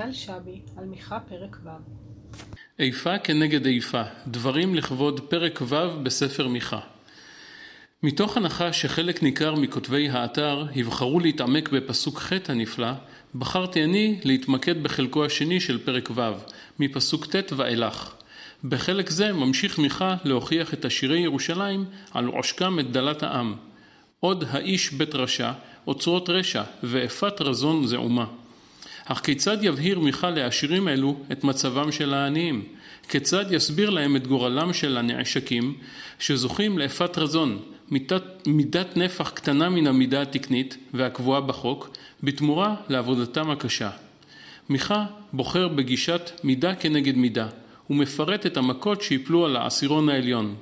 אייל שבי, על מיכה פרק ו' איפה כנגד איפה, דברים לכבוד פרק ו' בספר מיכה. מתוך הנחה שחלק ניכר מכותבי האתר יבחרו להתעמק בפסוק ח' הנפלא, בחרתי אני להתמקד בחלקו השני של פרק ו', מפסוק ט' ואילך. בחלק זה ממשיך מיכה להוכיח את עשירי ירושלים על עושקם את דלת העם. עוד האיש בית רשע, אוצרות רשע, ואפת רזון זעומה. אך כיצד יבהיר מיכה לעשירים אלו את מצבם של העניים? כיצד יסביר להם את גורלם של הנעשקים שזוכים לאפת רזון, מידת, מידת נפח קטנה מן המידה התקנית והקבועה בחוק, בתמורה לעבודתם הקשה. מיכה בוחר בגישת מידה כנגד מידה, ומפרט את המכות שיפלו על העשירון העליון.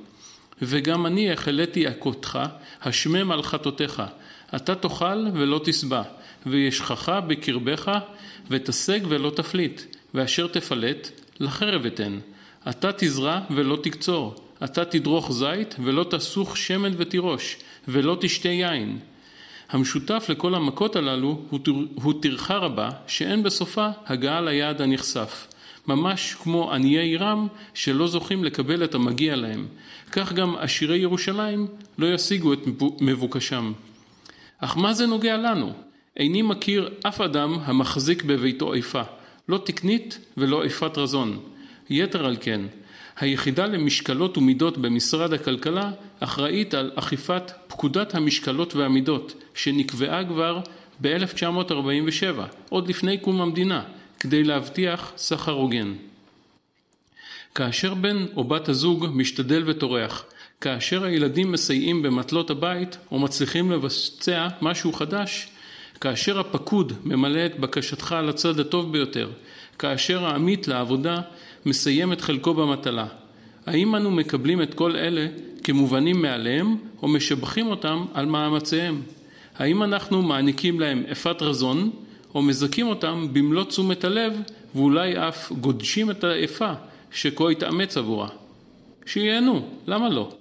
וגם אני החלטי הכותך, השמם על חטאותיך, אתה תאכל ולא תשבע, וישכך בקרבך, ותשג ולא תפליט, ואשר תפלט, לחרב אתן. אתה תזרע ולא תקצור, אתה תדרוך זית ולא תסוך שמן ותירוש, ולא תשתה יין. המשותף לכל המכות הללו הוא טרחה רבה שאין בסופה הגעה ליעד הנכסף. ממש כמו עניי עירם שלא זוכים לקבל את המגיע להם. כך גם עשירי ירושלים לא ישיגו את מבוקשם. אך מה זה נוגע לנו? איני מכיר אף אדם המחזיק בביתו איפה, לא תקנית ולא איפת רזון. יתר על כן, היחידה למשקלות ומידות במשרד הכלכלה אחראית על אכיפת פקודת המשקלות והמידות, שנקבעה כבר ב-1947, עוד לפני קום המדינה, כדי להבטיח סחר הוגן. כאשר בן או בת הזוג משתדל וטורח, כאשר הילדים מסייעים במטלות הבית או מצליחים לבצע משהו חדש, כאשר הפקוד ממלא את בקשתך על הצד הטוב ביותר, כאשר העמית לעבודה מסיים את חלקו במטלה. האם אנו מקבלים את כל אלה כמובנים מעליהם או משבחים אותם על מאמציהם? האם אנחנו מעניקים להם אפת רזון או מזכים אותם במלוא תשומת הלב ואולי אף גודשים את האפה שכה התאמץ עבורה? שייהנו, למה לא?